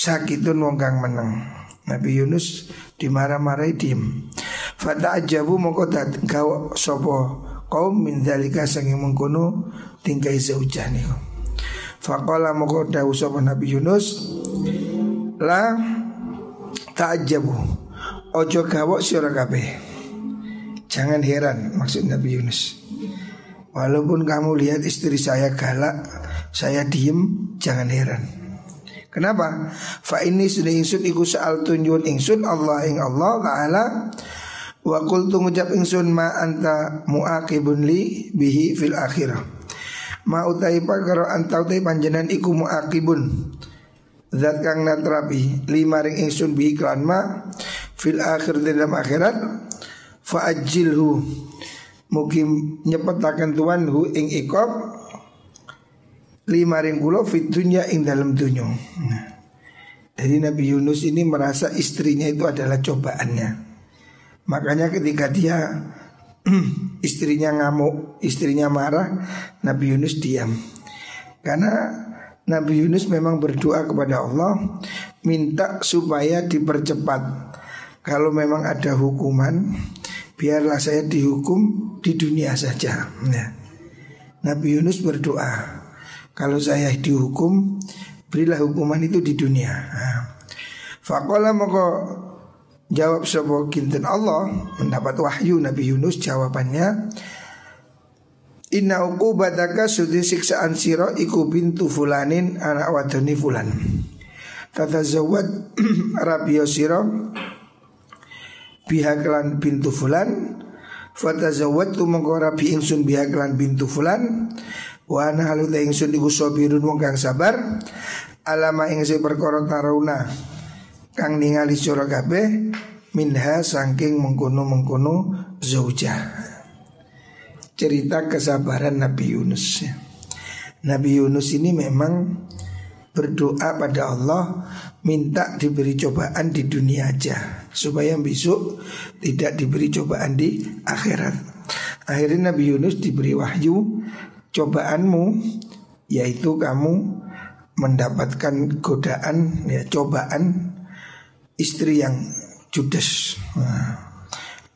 sakitun wong kang meneng. Nabi Yunus dimarah-marahi diem. Fata ajabu moko dat gawa sopo kaum min dalika sangi mengkono tingkai zaujah niku. Faqala moko dawu sapa Nabi Yunus la ta'ajabu ojo gawa sira kabeh. Jangan heran maksud Nabi Yunus. Walaupun kamu lihat istri saya galak, saya diem, jangan heran. Kenapa? Fa ini sudah ingsun iku soal tunjun ingsun Allah ing Allah taala wa qultu ngucap ingsun ma anta muaqibun li bihi fil akhirah. Ma utai pakaro anta utai panjenan iku muaqibun. Zat kang natrapi lima ring ingsun bihi klan ma fil akhir dalam akhirat fa ajilhu mukim nyepetaken tuan hu ing ikop lima ring fit dunya ing dalam dunya. Jadi Nabi Yunus ini merasa istrinya itu adalah cobaannya. Makanya ketika dia istrinya ngamuk, istrinya marah, Nabi Yunus diam. Karena Nabi Yunus memang berdoa kepada Allah minta supaya dipercepat. Kalau memang ada hukuman, biarlah saya dihukum di dunia saja. Nah, Nabi Yunus berdoa, kalau saya dihukum Berilah hukuman itu di dunia. Fakola moko Jawab sebuah kinten Allah Mendapat wahyu Nabi Yunus jawabannya Inna uqubataka sudi siksaan siro iku bintu fulanin anak wadoni fulan. Tata zawad rabio siro Bihaklan bintu fulan. Fata zawad tu mengko rabi ingsun bihaklan bintu fulan Wa ana halu ta ingsun iku sabirun wong kang sabar alama ing se perkara taruna kang ningali sira kabeh minha saking mengkono-mengkono zaujah. Cerita kesabaran Nabi Yunus. Nabi Yunus ini memang berdoa pada Allah minta diberi cobaan di dunia aja supaya besok tidak diberi cobaan di akhirat. Akhirnya Nabi Yunus diberi wahyu cobaanmu yaitu kamu mendapatkan godaan ya cobaan istri yang judes. Nah,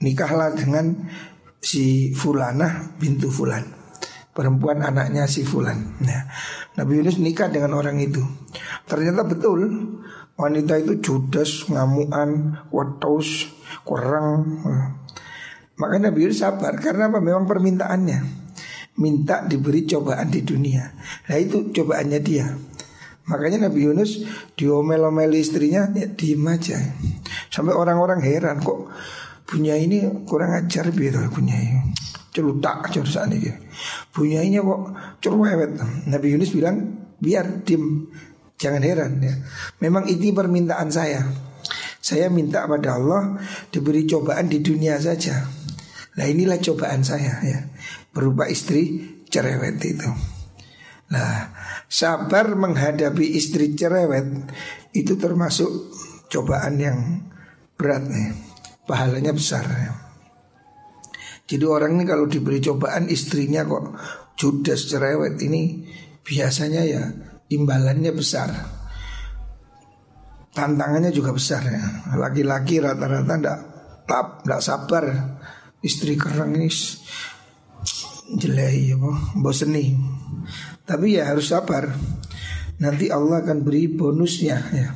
nikahlah dengan si Fulanah bintu Fulan. Perempuan anaknya si Fulan. Nah, Nabi Yunus nikah dengan orang itu. Ternyata betul wanita itu judes, ngamuan, wetos, kurang. Makanya Nabi Yunus sabar karena apa? Memang permintaannya minta diberi cobaan di dunia. Nah itu cobaannya dia. Makanya Nabi Yunus diomel-omel istrinya ya diem aja. Sampai orang-orang heran kok punya ini kurang ajar gitu punya ini. Celutak saat ini. Punya ini kok cerewet. Nabi Yunus bilang biar diem. Jangan heran ya. Memang ini permintaan saya. Saya minta pada Allah diberi cobaan di dunia saja. Nah inilah cobaan saya ya berupa istri cerewet itu. Nah, sabar menghadapi istri cerewet itu termasuk cobaan yang berat nih. Pahalanya besar. Jadi orang ini kalau diberi cobaan istrinya kok judes cerewet ini biasanya ya imbalannya besar. Tantangannya juga besar ya. Laki-laki rata-rata ndak tap, ndak sabar. Istri kerang ini jelek ya bosen nih. Tapi ya harus sabar. Nanti Allah akan beri bonusnya ya.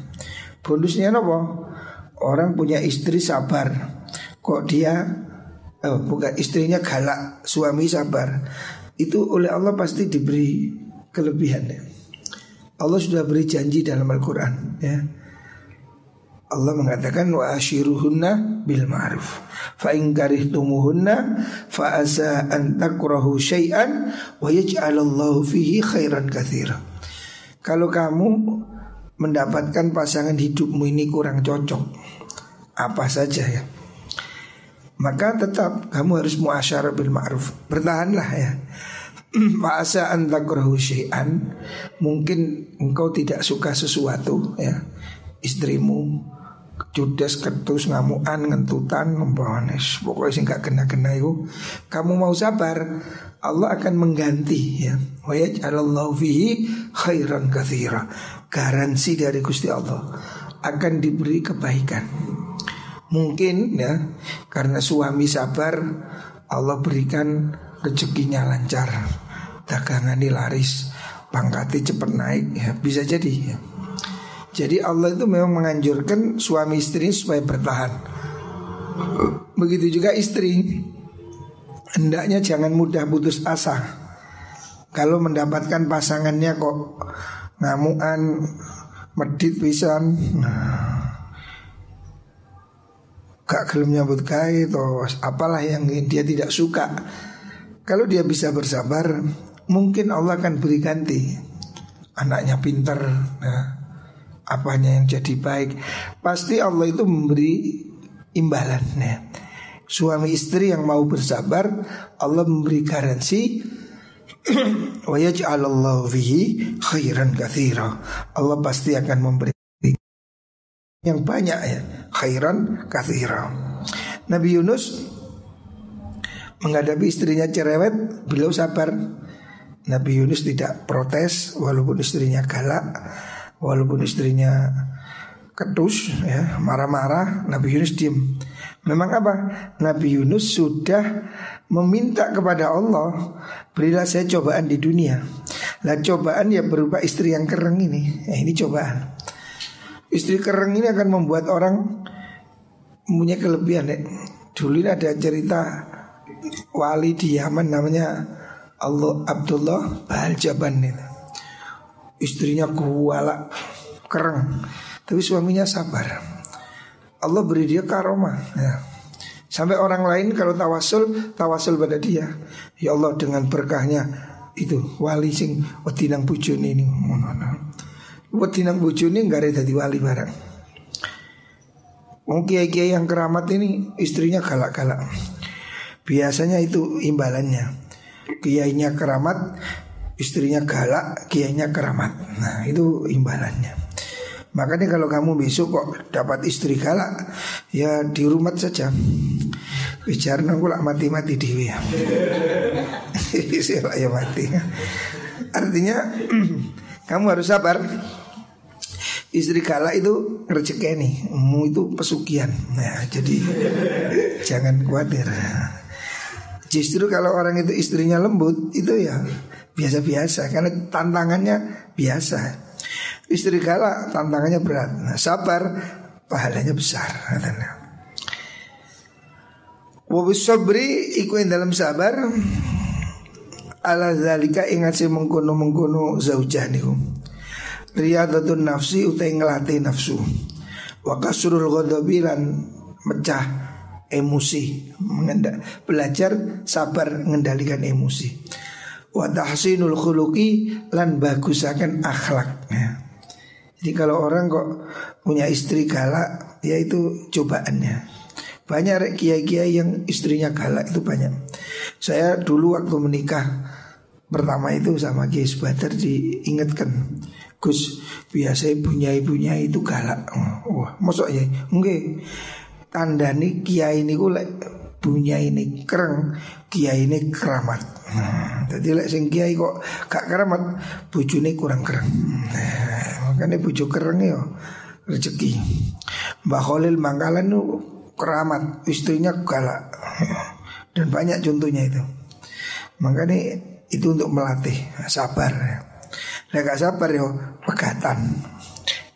Bonusnya apa? Orang punya istri sabar. Kok dia oh, bukan istrinya galak, suami sabar. Itu oleh Allah pasti diberi kelebihan ya. Allah sudah beri janji dalam Al-Qur'an ya. Allah mengatakan wa ashiruhunna bil ma'ruf. Fa in karihtumuhunna fa asa an takrahu syai'an wa yaj'alallahu fihi khairan katsira. Kalau kamu mendapatkan pasangan hidupmu ini kurang cocok apa saja ya. Maka tetap kamu harus muasyarah bil ma'ruf. Bertahanlah ya. Fa'asa an takrahu syai'an Mungkin engkau tidak suka sesuatu ya Istrimu judes ketus ngamuan ngentutan membawanes pokoknya sih nggak kena kena itu kamu mau sabar Allah akan mengganti ya. Wa yaj'alallahu fihi khairan katsira. Garansi dari Gusti Allah akan diberi kebaikan. Mungkin ya karena suami sabar Allah berikan rezekinya lancar, dagangannya laris, pangkatnya cepat naik ya. Bisa jadi ya. Jadi Allah itu memang menganjurkan suami istri supaya bertahan. Begitu juga istri. Hendaknya jangan mudah putus asa. Kalau mendapatkan pasangannya kok ngamuan medit pisan nah, gak gelem nyambut kai atau apalah yang dia tidak suka. Kalau dia bisa bersabar mungkin Allah akan beri ganti. Anaknya pinter nah, apanya yang jadi baik pasti Allah itu memberi imbalan nah, suami istri yang mau bersabar Allah memberi garansi fihi khairan katsira. Allah pasti akan memberi yang banyak ya, khairan katsira. Nabi Yunus menghadapi istrinya cerewet, beliau sabar. Nabi Yunus tidak protes walaupun istrinya galak, walaupun istrinya ketus ya, marah-marah, Nabi Yunus diam. Memang apa? Nabi Yunus sudah meminta kepada Allah Berilah saya cobaan di dunia Lah cobaan ya berupa istri yang kering ini ya, Ini cobaan Istri kering ini akan membuat orang Punya kelebihan ya. Dulu ada cerita Wali di Yaman namanya Allah Abdullah Baljaban itu Istrinya kuala Kering Tapi suaminya sabar. Allah beri dia karomah ya. Sampai orang lain kalau tawasul Tawasul pada dia. Ya Allah dengan berkahnya Itu wali sing Wedinang bujun ini Wedinang bujun ini Gak ada jadi wali barang. Mungkin kiai-kiai yang keramat ini Istrinya galak-galak. Biasanya itu imbalannya. Kiainya keramat Istrinya galak Kiainya keramat. Nah itu imbalannya. Makanya kalau kamu besok kok dapat istri galak Ya di rumah saja. Bicara aku lah mati-mati dewi ya. Saya ya mati. Artinya Kamu harus sabar. Istri galak itu rezeki nih. Mu itu pesugihan. Nah jadi Jangan khawatir. Justru kalau orang itu istrinya lembut Itu ya biasa-biasa Karena tantangannya biasa. Istri galak tantangannya berat. Nah, Sabar pahalanya besar Wabus sabri iku yang dalam sabar. Ala zalika ingat si mengkono mengkono zaujah niku. Riyadatun nafsi utai ngelatih nafsu. Wa kasrul ghadabilan mecah emosi mengendak belajar sabar mengendalikan emosi wa tahsinul khuluqi lan bagusaken akhlak ya. Jadi kalau orang kok punya istri galak, ya itu cobaannya. Banyak kiai-kiai yang istrinya galak itu banyak. Saya dulu waktu menikah pertama itu sama Kiai Subadar diingatkan, Gus biasa ibunya ibunya itu galak. Wah, maksudnya enggak tanda nih kiai ini gue punya ini kereng, kiai ini keramat. Nah, jadi lek sing kiai kok gak keramat, bujune kurang kereng. Nah, Makanya bujuk kereng ya rezeki. Mbak Khalil Mangkalan itu keramat, istrinya galak. Dan banyak contohnya itu. Makanya itu untuk melatih sabar. Nah gak sabar ya pegatan.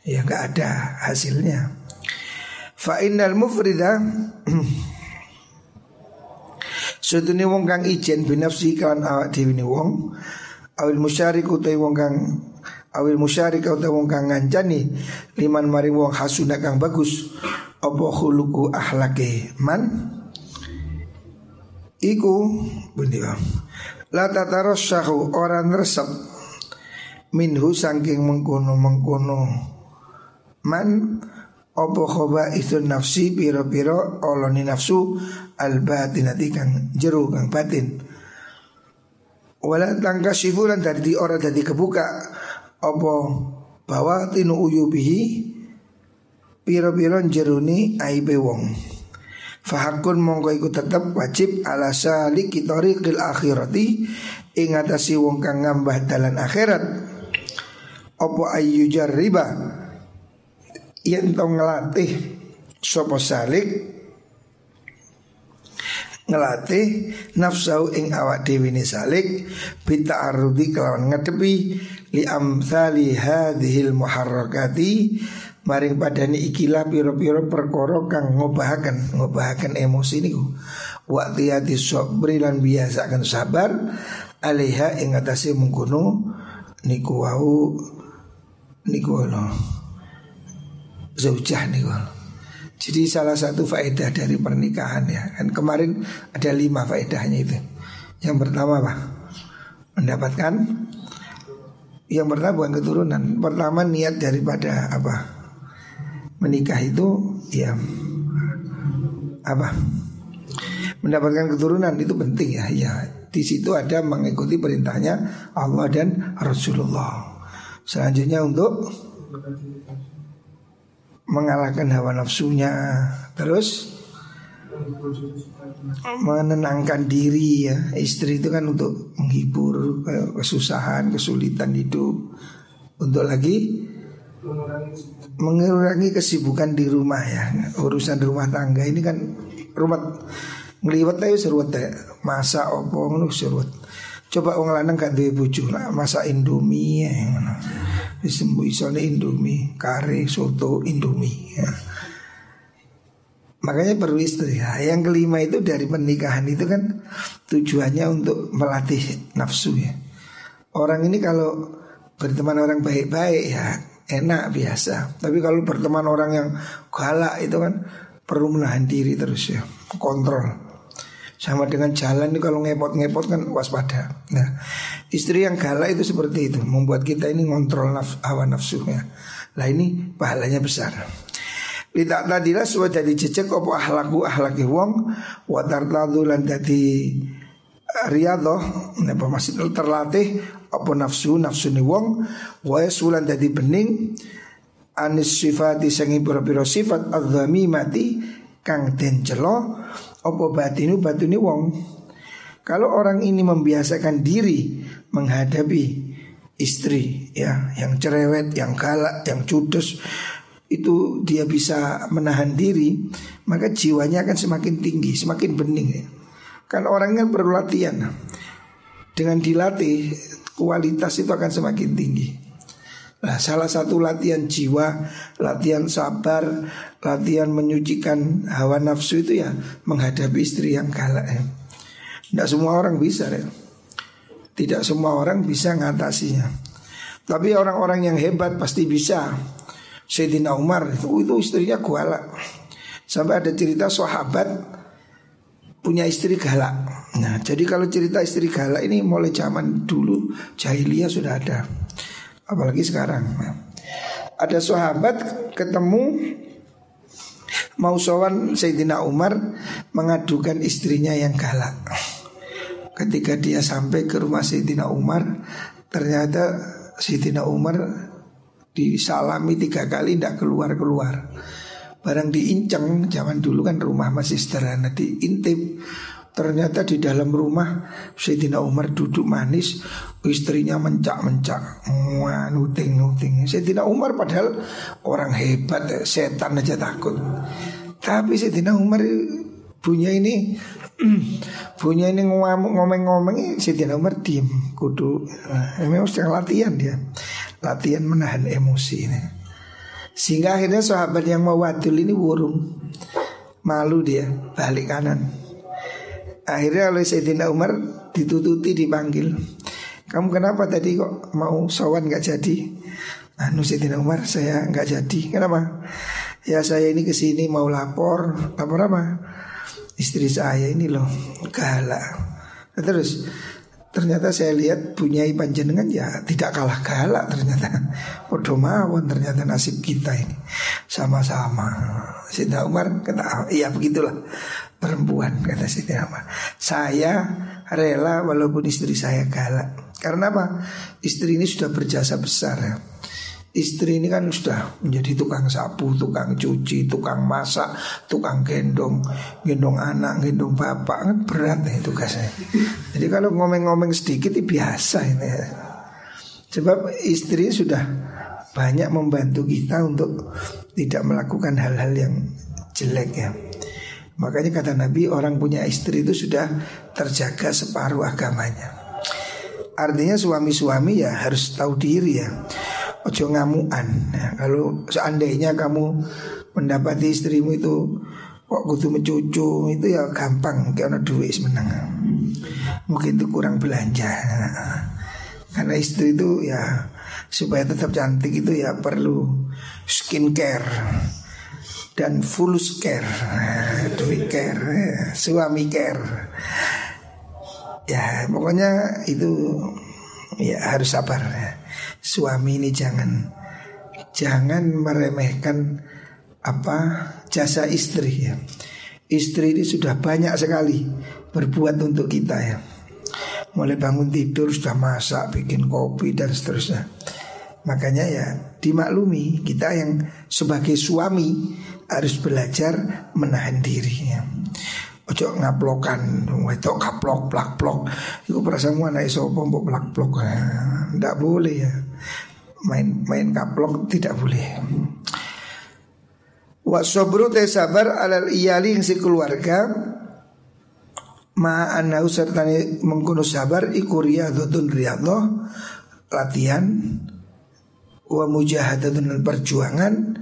Ya gak ada hasilnya. Fa'inal mufrida Sutune wong kang ijen binafsi kawan awak dhewe wong. Awil musyarik utai wong kang awil musyarik atau wong kang ngancani liman mari wong hasuna kang bagus apa khuluku ahlake? Man? Iku benda la tatarassahu orang resep minhu saking mengkono mengkono man opo khoba itu nafsi piro piro oloni nafsu al batinati kang jeru kang batin. Wala tangka sifuran dari orang dari kebuka apa bahwa tinu uyubihi piro-piro jeruni aibe wong. Fahakun mongko iku tetep wajib ala saliki tariqil akhirati ing atasi wong kang ngambah dalan akhirat. Opo ayu riba Yen to ngelatih Sopo salik ngelatih nafsau ing awak dewi ni salik bita arudi kelawan ngadepi li amthali hadhil muharrakati maring padani ikilah piro-piro perkara kang ngobahaken ngobahaken emosi niku. Wa tiyati sabri lan biasakan sabar alaiha ing atase mengkono niku wau niku no zaujah niku. Jadi salah satu faedah dari pernikahan ya. Kan kemarin ada lima faedahnya itu. Yang pertama apa? Mendapatkan. Yang pertama bukan keturunan. Pertama niat daripada apa? Menikah itu ya Apa? Mendapatkan keturunan itu penting ya. Ya di situ ada mengikuti perintahnya Allah dan Rasulullah. Selanjutnya untuk mengalahkan hawa nafsunya. Terus menenangkan diri ya. Istri itu kan untuk menghibur kesusahan kesulitan hidup. Untuk lagi mengurangi kesibukan di rumah ya. Urusan rumah tangga ini kan rumah ngeliwat ayo seruat ya. Masa opo ngono seruat coba wong lanang gak duwe bojo lah masa indomie ya Disembuh isone indomie, kare, soto, indomie ya. Makanya perlu istri ya. Yang kelima itu dari pernikahan itu kan tujuannya untuk melatih nafsu ya. Orang ini kalau berteman orang baik-baik ya enak biasa. Tapi kalau berteman orang yang galak itu kan perlu menahan diri terus ya, kontrol. Sama dengan jalan ini kalau ngepot-ngepot kan waspada. Nah, istri yang galak itu seperti itu, membuat kita ini ngontrol naf hawa nafsunya. Nah ini pahalanya besar. Tidak tadilah sudah jadi cecek opo ahlaku ahlaki wong watar lan jadi riado napa masih terlatih opo nafsu nafsu ni wong wa sulan jadi bening anis sifati sangi pira-pira sifat adzami mati kang den celo opo batinu batuni wong. Kalau orang ini membiasakan diri menghadapi istri ya yang cerewet, yang galak, yang judes itu dia bisa menahan diri, maka jiwanya akan semakin tinggi, semakin bening ya. Kan orang kan perlu latihan. Dengan dilatih kualitas itu akan semakin tinggi. Nah, salah satu latihan jiwa, latihan sabar, latihan menyucikan hawa nafsu itu ya menghadapi istri yang galak ya. Tidak semua orang bisa ya. Tidak semua orang bisa ngatasinya. Tapi orang-orang yang hebat pasti bisa. Sayyidina Umar itu, itu istrinya galak. Sampai ada cerita sahabat punya istri galak. Nah, jadi kalau cerita istri galak ini mulai zaman dulu jahiliyah sudah ada apalagi sekarang. Ada sahabat ketemu mau sowan Sayyidina Umar mengadukan istrinya yang galak. Ketika dia sampai ke rumah Sayyidina Umar, ternyata Sayyidina Umar disalami tiga kali tidak keluar-keluar. Barang diinceng, zaman dulu kan rumah masih sederhana diintip. Ternyata di dalam rumah Sayyidina Umar duduk manis Istrinya mencak-mencak nuting-nuting. Sayyidina Umar padahal orang hebat Setan aja takut. Tapi Sayyidina Umar punya ini punya ini ngomong-ngomong Sayyidina Umar diem kudu nah, memang sedang latihan dia. Latihan menahan emosi ini. Sehingga akhirnya sahabat yang mau wadul ini burung. Malu dia balik kanan. Akhirnya oleh Sayyidina Umar ditututi dipanggil. Kamu kenapa tadi kok mau sawan gak jadi? Anu Sayyidina Umar saya gak jadi. Kenapa? Ya saya ini ke sini mau lapor. Lapor apa? Istri saya ini loh galak nah, Terus Ternyata saya lihat punya panjenengan ya tidak kalah galak ternyata Podo mawon ternyata nasib kita ini Sama-sama Sayyidina Umar kata iya begitulah perempuan kata Siti Ahmad. Saya rela walaupun istri saya galak. Karena apa? Istri ini sudah berjasa besar ya. Istri ini kan sudah menjadi tukang sapu, tukang cuci, tukang masak, tukang gendong, gendong anak, gendong bapak kan berat nih tugasnya. Jadi kalau ngomeng-ngomeng sedikit itu biasa ini. Ya. Sebab istri sudah banyak membantu kita untuk tidak melakukan hal-hal yang jelek ya. Makanya kata Nabi orang punya istri itu sudah terjaga separuh agamanya. Artinya suami-suami ya harus tahu diri ya. Ojo ngamuan. Ya, kalau seandainya kamu mendapati istrimu itu kok kudu mencucu itu ya gampang karena duit menang. Mungkin itu kurang belanja. Karena istri itu ya supaya tetap cantik itu ya perlu skincare dan full care, duit care, suami care. Ya pokoknya itu ya harus sabar. Suami ini jangan jangan meremehkan apa jasa istri ya. Istri ini sudah banyak sekali berbuat untuk kita ya. Mulai bangun tidur sudah masak, bikin kopi dan seterusnya. Makanya ya dimaklumi kita yang sebagai suami harus belajar menahan dirinya. Ojo ngaplokan, wedok kaplok, plak plok. Itu perasaanmu anak isopo mbok plak plok. Tidak boleh ya. Main main kaplok tidak boleh. Wa sobru te sabar alal iyali si keluarga Ma anau serta mengkuno sabar iku riyadotun riyadhah latihan wa mujahadatun perjuangan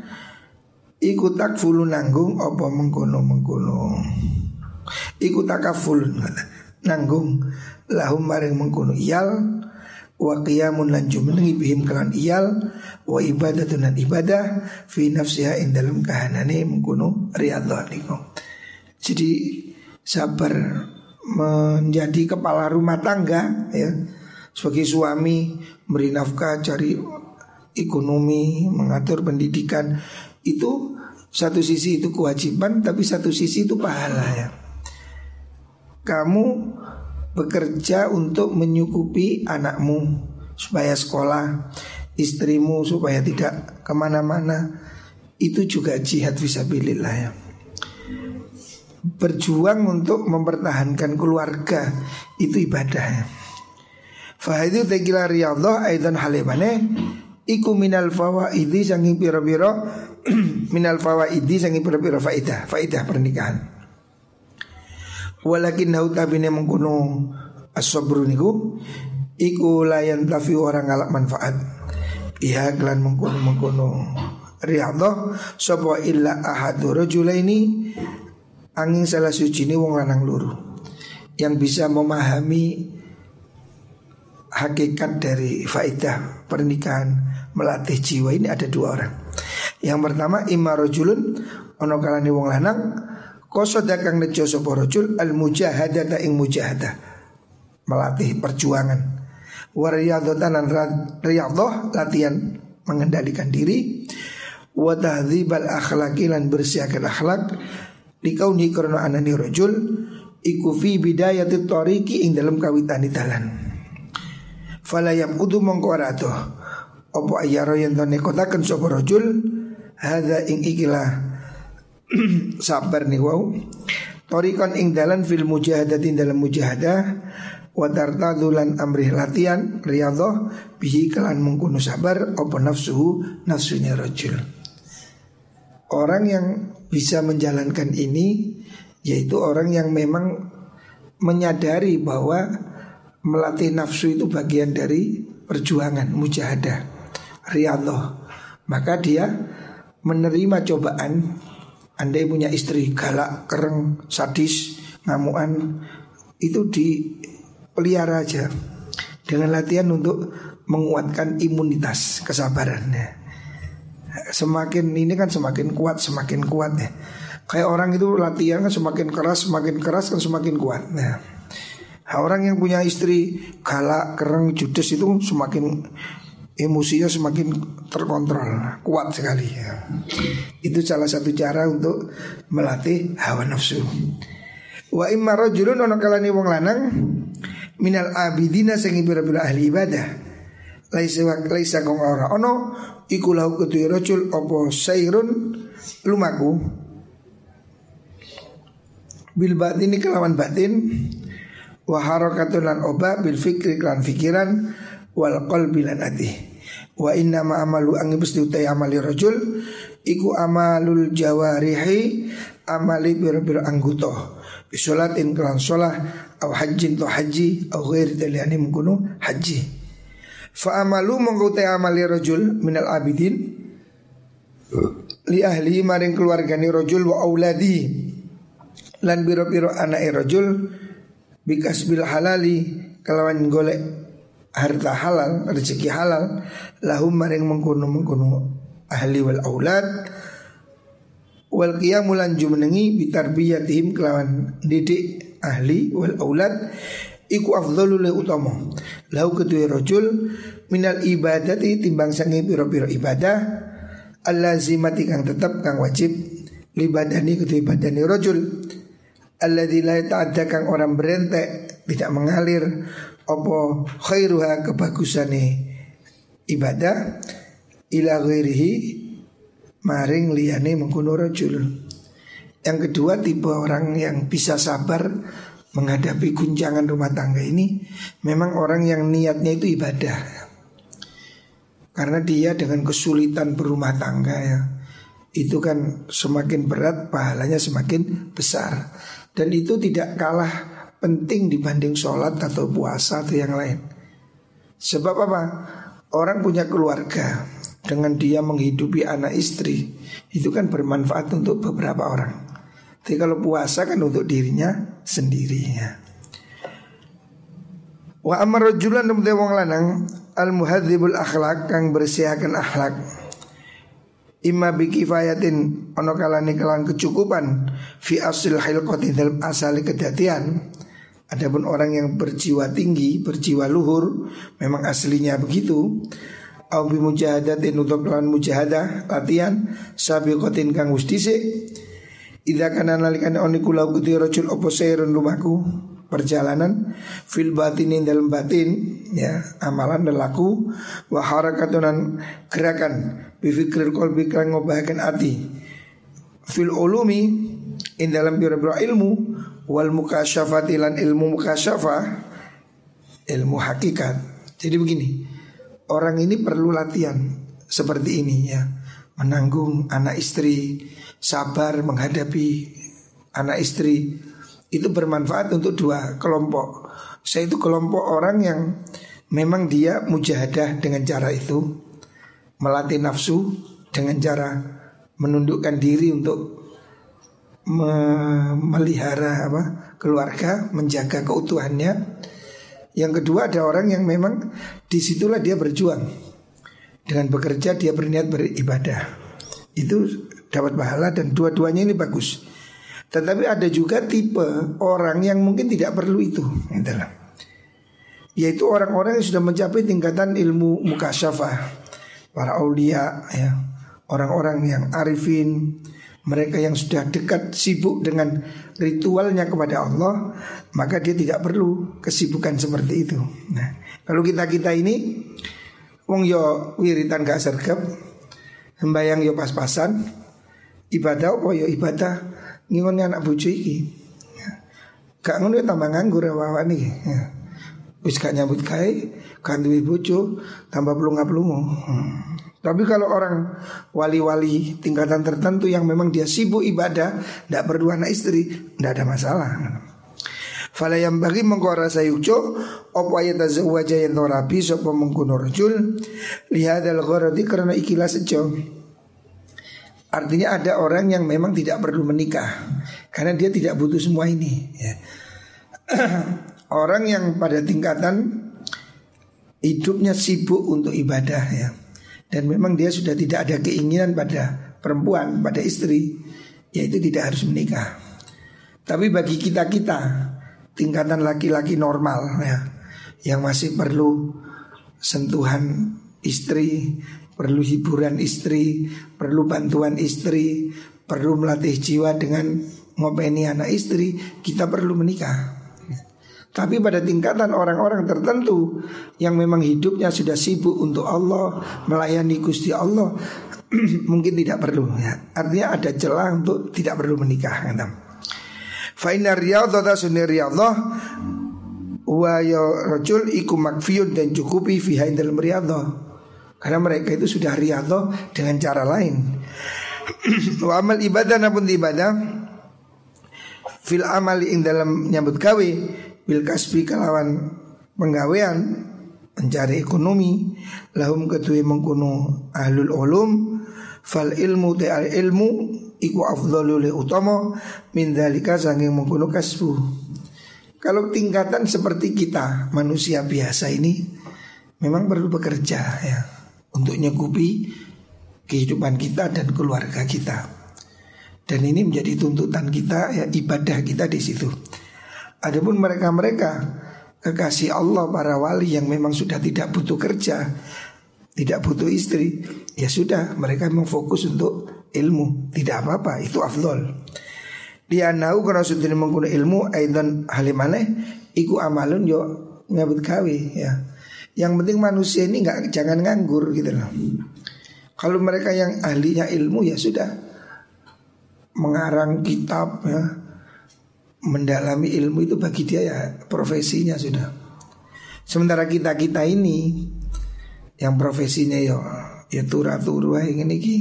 iku takfulu nanggung apa mengkono mengkono iku takafulun nanggung. Lahum maring mengkono iyal wa qiyamun lan jumenengi bihim kelan iyal wa ibadatun lan ibadah fi nafsiha in dalam kahanane mengkono riyadhah jadi sabar menjadi kepala rumah tangga ya. Sebagai suami beri nafkah cari ekonomi, mengatur pendidikan. Itu satu sisi itu kewajiban tapi satu sisi itu pahala ya. Kamu bekerja untuk menyukupi anakmu supaya sekolah, istrimu supaya tidak ke mana-mana itu juga jihad visabilillah ya. Berjuang untuk mempertahankan keluarga itu ibadahnya. Fahidhu tegila riyadhah aidan halimane iku minal fawaidi sangi piro-piro minal fawaidi sangi piro-piro faidah faidah pernikahan walakin nau tabine mengkuno asobru niku iku layan tafi orang ngalak manfaat. Iya kelan mengkuno mengkuno riyadhah sapa illa ahadu rajulaini angin salah suci ini wong lanang luru. Yang bisa memahami hakikat dari faidah pernikahan melatih jiwa ini ada dua orang. Yang pertama imarojulun ono kalani wong lanang koso dakang nejo sapa rajul al mujahadata ing mujahadah melatih perjuangan. Wariyadhatan dan riyadhah latihan mengendalikan diri wa tahdzibal akhlaqi lan bersihkan akhlak likauni karena anani rajul iku fi bidayati tariqi ing dalam kawitan dalan. Fala yaqudu mongko Opo ayaro yang tone kotakan sopo rojul Hada ing ikilah Sabar nih wow. Torikon ing dalan fil mujahadatin dalam mujahadah Wadarta dulan amrih latihan Riyadhah Bihi kelan mengkuno sabar Opo nafsuhu nafsunya rojul Orang yang bisa menjalankan ini Yaitu orang yang memang Menyadari bahwa Melatih nafsu itu bagian dari perjuangan mujahadah riyadhah. Maka dia menerima cobaan andai punya istri galak, kereng, sadis, ngamuan itu dipelihara aja dengan latihan untuk menguatkan imunitas kesabarannya. Semakin ini kan semakin kuat, semakin kuat ya. Kayak orang itu latihan kan semakin keras, semakin keras kan semakin kuat. Nah, orang yang punya istri galak, kereng, judes itu semakin emosinya semakin terkontrol, kuat sekali ya. Itu salah satu cara untuk melatih hawa nafsu. Wa imma rajulun ana kalane wong lanang minal abidina sing pira-pira ahli ibadah. Laisa wa laisa kong ora ono iku lahu kutu rajul apa sairun lumaku bil batini kelawan batin wa harakatun lan oba bil fikri kelan fikiran wal qalbi lan ati Wa inna ma amalu angin pasti utai amali rajul Iku amalul jawarihi amali biro-biro angguto Bisolatin kelan sholah Au hajjin to haji Au ghairi daliani mengkuno haji. Fa amalu mengkutai amali rajul minal abidin Li ahli maring keluargani rajul wa auladi. Lan biro-biro anak rajul Bikas bil halali Kelawan golek harta halal, rezeki halal, lahum maring mengkono mengkono ahli wal aulad. Wal qiyamulan jumenengi bitarbiyatihim kelawan didik ahli wal aulad iku afdalu le utama. Lahu kedua rajul minal ibadati timbang sangi piro-piro ibadah allazimati kang tetap kang wajib libadani kedua ibadani rajul. Alladzi la ta'adda kang orang berentek tidak mengalir apa khairuha kebagusane ibadah ila ghairihi maring liyane mengkuno rajul. Yang kedua tipe orang yang bisa sabar menghadapi guncangan rumah tangga ini memang orang yang niatnya itu ibadah. Karena dia dengan kesulitan berumah tangga ya itu kan semakin berat pahalanya semakin besar dan itu tidak kalah penting dibanding sholat atau puasa atau yang lain. Sebab apa? Orang punya keluarga dengan dia menghidupi anak istri itu kan bermanfaat untuk beberapa orang. Tapi kalau puasa kan untuk dirinya sendiri ya. Wa amar rajulan wong lanang al muhadzibul akhlak kang bersihakan akhlak. Imma bikifayatin ono kalane kelan kecukupan fi asil hilqati dalam asal kedatian Adapun orang yang berjiwa tinggi, berjiwa luhur, memang aslinya begitu. Au bi mujahadatin untuk lawan mujahadah latihan sabiqatin kang ustise. Idza kana nalikan oni kula kuti rajul opo rumahku? Perjalanan. Fil batinin dalam batin ya amalan dan laku wa harakatunan gerakan. Bi qalbi kang ngobahaken ati. Fil ulumi in dalam biro-biro ilmu wal mukasyafati lan ilmu mukasyafah ilmu hakikat. Jadi begini, orang ini perlu latihan seperti ini ya. Menanggung anak istri, sabar menghadapi anak istri itu bermanfaat untuk dua kelompok. Saya itu kelompok orang yang memang dia mujahadah dengan cara itu, melatih nafsu dengan cara menundukkan diri untuk memelihara apa keluarga, menjaga keutuhannya. Yang kedua ada orang yang memang di situlah dia berjuang. Dengan bekerja dia berniat beribadah. Itu dapat pahala dan dua-duanya ini bagus. Tetapi ada juga tipe orang yang mungkin tidak perlu itu, yaitu orang-orang yang sudah mencapai tingkatan ilmu mukasyafah, para aulia, ya, orang-orang yang arifin, mereka yang sudah dekat sibuk dengan ritualnya kepada Allah maka dia tidak perlu kesibukan seperti itu. Nah, kalau kita-kita ini wong yo wiritan gak sergap sembayang yo pas-pasan ibadah apa yo ibadah ngingonnya anak bojo iki. Gak ngono ya tambah nganggur ya wawan nih. Ya. Wis gak nyambut gawe, kan duwe tambah pelunga-pelungu. Hmm. Tapi kalau orang wali-wali tingkatan tertentu yang memang dia sibuk ibadah, tidak perlu anak istri, tidak ada masalah. Fala yang bagi mengkora sayujo Opo ayat azwaja yang torabi Sopo mengkuno rajul Lihadal ghorati karena ikilah sejo Artinya ada orang yang memang tidak perlu menikah Karena dia tidak butuh semua ini ya. Orang yang pada tingkatan Hidupnya sibuk untuk ibadah ya dan memang dia sudah tidak ada keinginan pada perempuan, pada istri, yaitu tidak harus menikah. Tapi bagi kita-kita tingkatan laki-laki normal ya, yang masih perlu sentuhan istri, perlu hiburan istri, perlu bantuan istri, perlu melatih jiwa dengan ngopeni anak istri, kita perlu menikah. Tapi pada tingkatan orang-orang tertentu yang memang hidupnya sudah sibuk untuk Allah, melayani Gusti Allah, mungkin tidak perlu ya. Artinya ada celah untuk tidak perlu menikah. Fainar riyadhah sunni riyadhah wa ya rajul iku makfiyun dan cukupi fiha dalam riyadhah. Karena mereka itu sudah riyadhah dengan cara lain. Wa amal ibadah napun ibadah fil amali ing dalam nyambut gawe bil kasbi kalawan penggawean mencari ekonomi lahum ketui mengkuno ahlul ulum fal ilmu te al ilmu iku afdalu le utama min dalika sanging mengkuno kasbu. Kalau tingkatan seperti kita manusia biasa ini memang perlu bekerja ya untuk nyekupi kehidupan kita dan keluarga kita. Dan ini menjadi tuntutan kita ya ibadah kita di situ adapun mereka-mereka kekasih Allah para wali yang memang sudah tidak butuh kerja, tidak butuh istri, ya sudah mereka memang fokus untuk ilmu, tidak apa-apa, itu afdol. Dia nau karena sudah menggunakan ilmu aidan halimane iku amalun yo nyabut kawi ya. Yang penting manusia ini nggak jangan nganggur gitu loh. Kalau mereka yang ahlinya ilmu ya sudah mengarang kitab ya, mendalami ilmu itu bagi dia ya profesinya sudah. Sementara kita kita ini yang profesinya ya ya turah turu ini ki,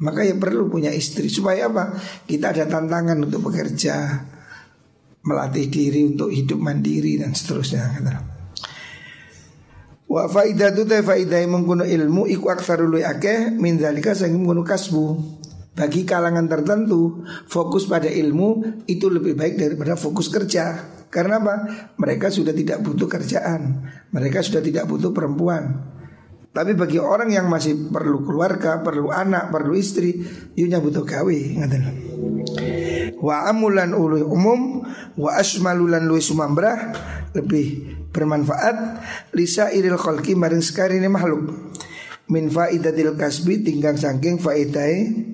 maka ya perlu punya istri supaya apa? Kita ada tantangan untuk bekerja, melatih diri untuk hidup mandiri dan seterusnya. Wa faidah tu faidah mengkuno ilmu iku aksarul akeh min zalika sing mengkuno kasbu bagi kalangan tertentu fokus pada ilmu itu lebih baik daripada fokus kerja. Karena apa? Mereka sudah tidak butuh kerjaan, mereka sudah tidak butuh perempuan. Tapi bagi orang yang masih perlu keluarga, perlu anak, perlu istri, yunya butuh gawe, Wa amulan ulu umum, wa asmalulan luwih sumambrah lebih bermanfaat lisa iril kholki maring sekali ini makhluk min faidatil kasbi tinggal saking faidai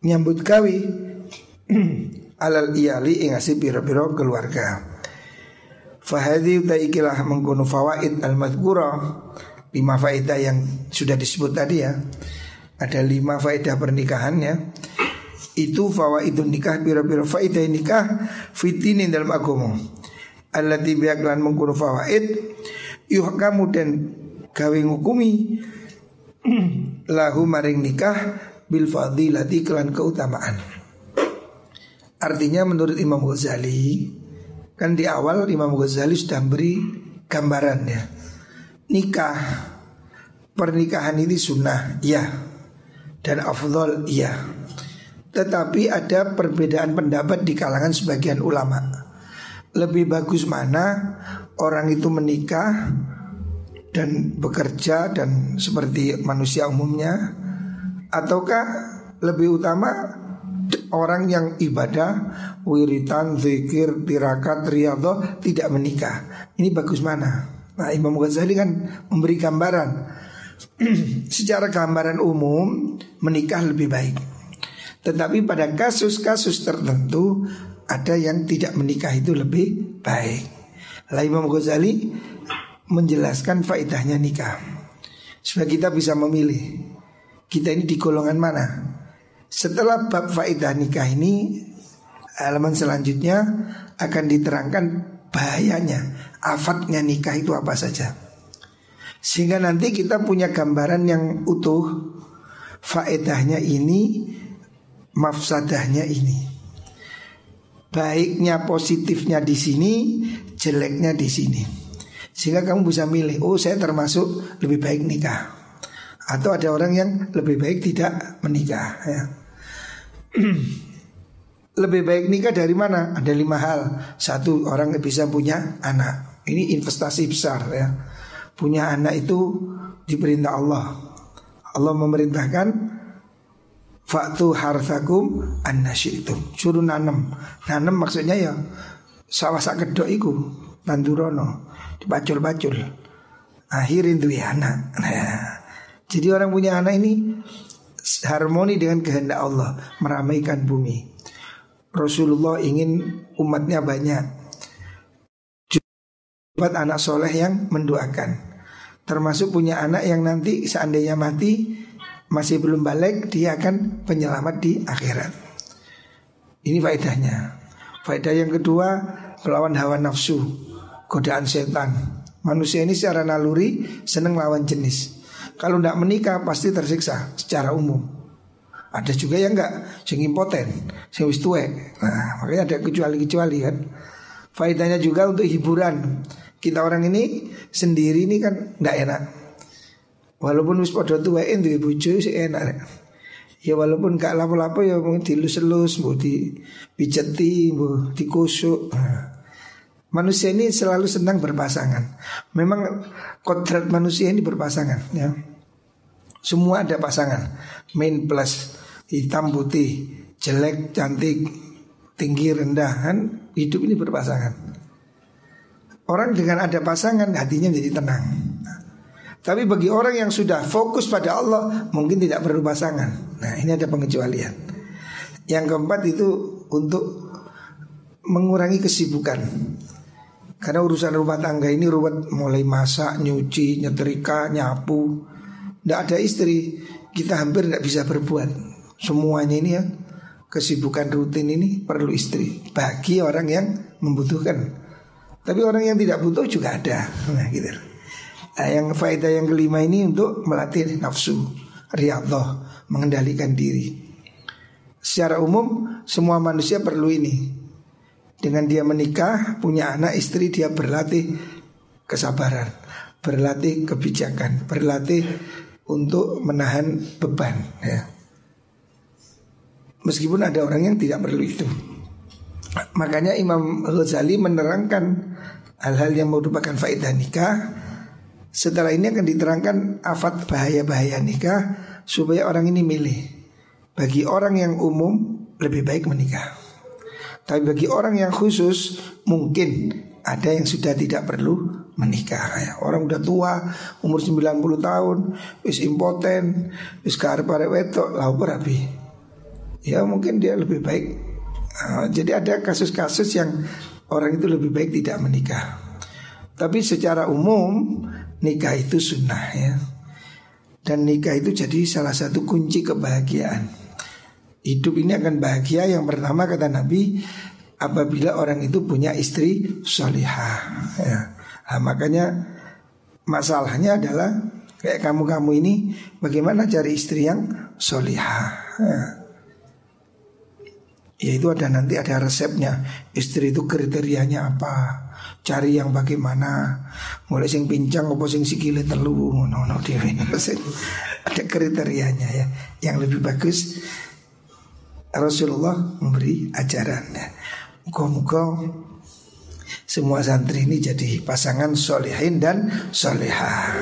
nyambut kawi alal iyali ing asih piro-piro keluarga. Fahadi ikilah mengkono fawaid al madhkura lima faedah yang sudah disebut tadi ya. Ada lima faedah pernikahan ya. Itu fawaidun nikah piro-piro faedah nikah fitinin dalam agama. Allati biaklan mengkono fawaid yuhkamu dan gawe ngukumi lahu maring nikah bil fadilati kelan keutamaan. Artinya menurut Imam Ghazali kan di awal Imam Ghazali sudah beri gambaran ya. Nikah pernikahan ini sunnah ya dan afdol ya. Tetapi ada perbedaan pendapat di kalangan sebagian ulama. Lebih bagus mana orang itu menikah dan bekerja dan seperti manusia umumnya ataukah lebih utama orang yang ibadah wiritan, zikir, tirakat, riyadhah tidak menikah. Ini bagus mana? Nah Imam Ghazali kan memberi gambaran. Secara gambaran umum menikah lebih baik. Tetapi pada kasus-kasus tertentu Ada yang tidak menikah itu lebih baik. Lah Imam Ghazali menjelaskan faedahnya nikah. Supaya kita bisa memilih kita ini di golongan mana? Setelah bab faedah nikah ini halaman selanjutnya akan diterangkan bahayanya, afatnya nikah itu apa saja. Sehingga nanti kita punya gambaran yang utuh faedahnya ini, mafsadahnya ini. Baiknya positifnya di sini, jeleknya di sini. Sehingga kamu bisa milih, oh saya termasuk lebih baik nikah. Atau ada orang yang lebih baik tidak menikah ya. Lebih baik nikah dari mana? Ada lima hal. Satu orang bisa punya anak. Ini investasi besar ya. Punya anak itu diperintah Allah. Allah memerintahkan Faktu harthakum annasyitum. Suruh nanam Nanam maksudnya ya Sawah sak kedok iku Nandurono Dibacul-bacul. Akhirin tuh ya anak. Nah jadi orang punya anak ini harmoni dengan kehendak Allah, meramaikan bumi. Rasulullah ingin umatnya banyak. Buat anak soleh yang mendoakan. Termasuk punya anak yang nanti seandainya mati masih belum balik dia akan penyelamat di akhirat. Ini faedahnya. Faedah yang kedua melawan hawa nafsu, godaan setan. Manusia ini secara naluri senang lawan jenis. Kalau tidak menikah pasti tersiksa secara umum. Ada juga yang enggak, sing impoten, sing wis tuwek. Nah, makanya ada kecuali-kecuali kan. Faedahnya juga untuk hiburan. Kita orang ini sendiri ini kan tidak enak. Walaupun wis padha tuweke duwe bojo sih enak. Ya walaupun gak lapo-lapo ya mungkin dilus-elus, mau dipijeti, mau dikusuk. Nah. Manusia ini selalu senang berpasangan. Memang kodrat manusia ini berpasangan ya. Semua ada pasangan. Main plus hitam putih, jelek cantik, tinggi rendah kan hidup ini berpasangan. Orang dengan ada pasangan hatinya jadi tenang. Tapi bagi orang yang sudah fokus pada Allah mungkin tidak perlu pasangan. Nah ini ada pengecualian. Yang keempat itu untuk mengurangi kesibukan. Karena urusan rumah tangga ini ruwet mulai masak, nyuci, nyetrika, nyapu. Tidak ada istri, kita hampir tidak bisa berbuat. Semuanya ini ya kesibukan rutin ini perlu istri bagi orang yang membutuhkan. Tapi orang yang tidak butuh juga ada. Nah, gitu. Nah, yang faedah yang kelima ini untuk melatih nafsu, riyadhah, mengendalikan diri. Secara umum semua manusia perlu ini. Dengan dia menikah, punya anak, istri, dia berlatih kesabaran, berlatih kebijakan, berlatih untuk menahan beban. Ya. Meskipun ada orang yang tidak perlu itu. Makanya Imam Ghazali menerangkan hal-hal yang merupakan faedah nikah. Setelah ini akan diterangkan afat bahaya-bahaya nikah supaya orang ini milih. Bagi orang yang umum lebih baik menikah. Tapi bagi orang yang khusus mungkin ada yang sudah tidak perlu menikah ya. Orang udah tua, umur 90 tahun, wis impoten, wis karep wetok, lau berapi. Ya mungkin dia lebih baik. Uh, jadi ada kasus-kasus yang orang itu lebih baik tidak menikah. Tapi secara umum nikah itu sunnah ya. Dan nikah itu jadi salah satu kunci kebahagiaan. Hidup ini akan bahagia yang pertama kata Nabi apabila orang itu punya istri solihah. Ya. Nah, makanya masalahnya adalah kayak kamu-kamu ini bagaimana cari istri yang solihah. Ya. ya itu ada nanti ada resepnya istri itu kriterianya apa cari yang bagaimana mulai sing pincang apa sing sikile telu ngono no ada kriterianya ya yang lebih bagus Rasulullah memberi ajaran. Muka-muka semua santri ini jadi pasangan solehin dan solehah.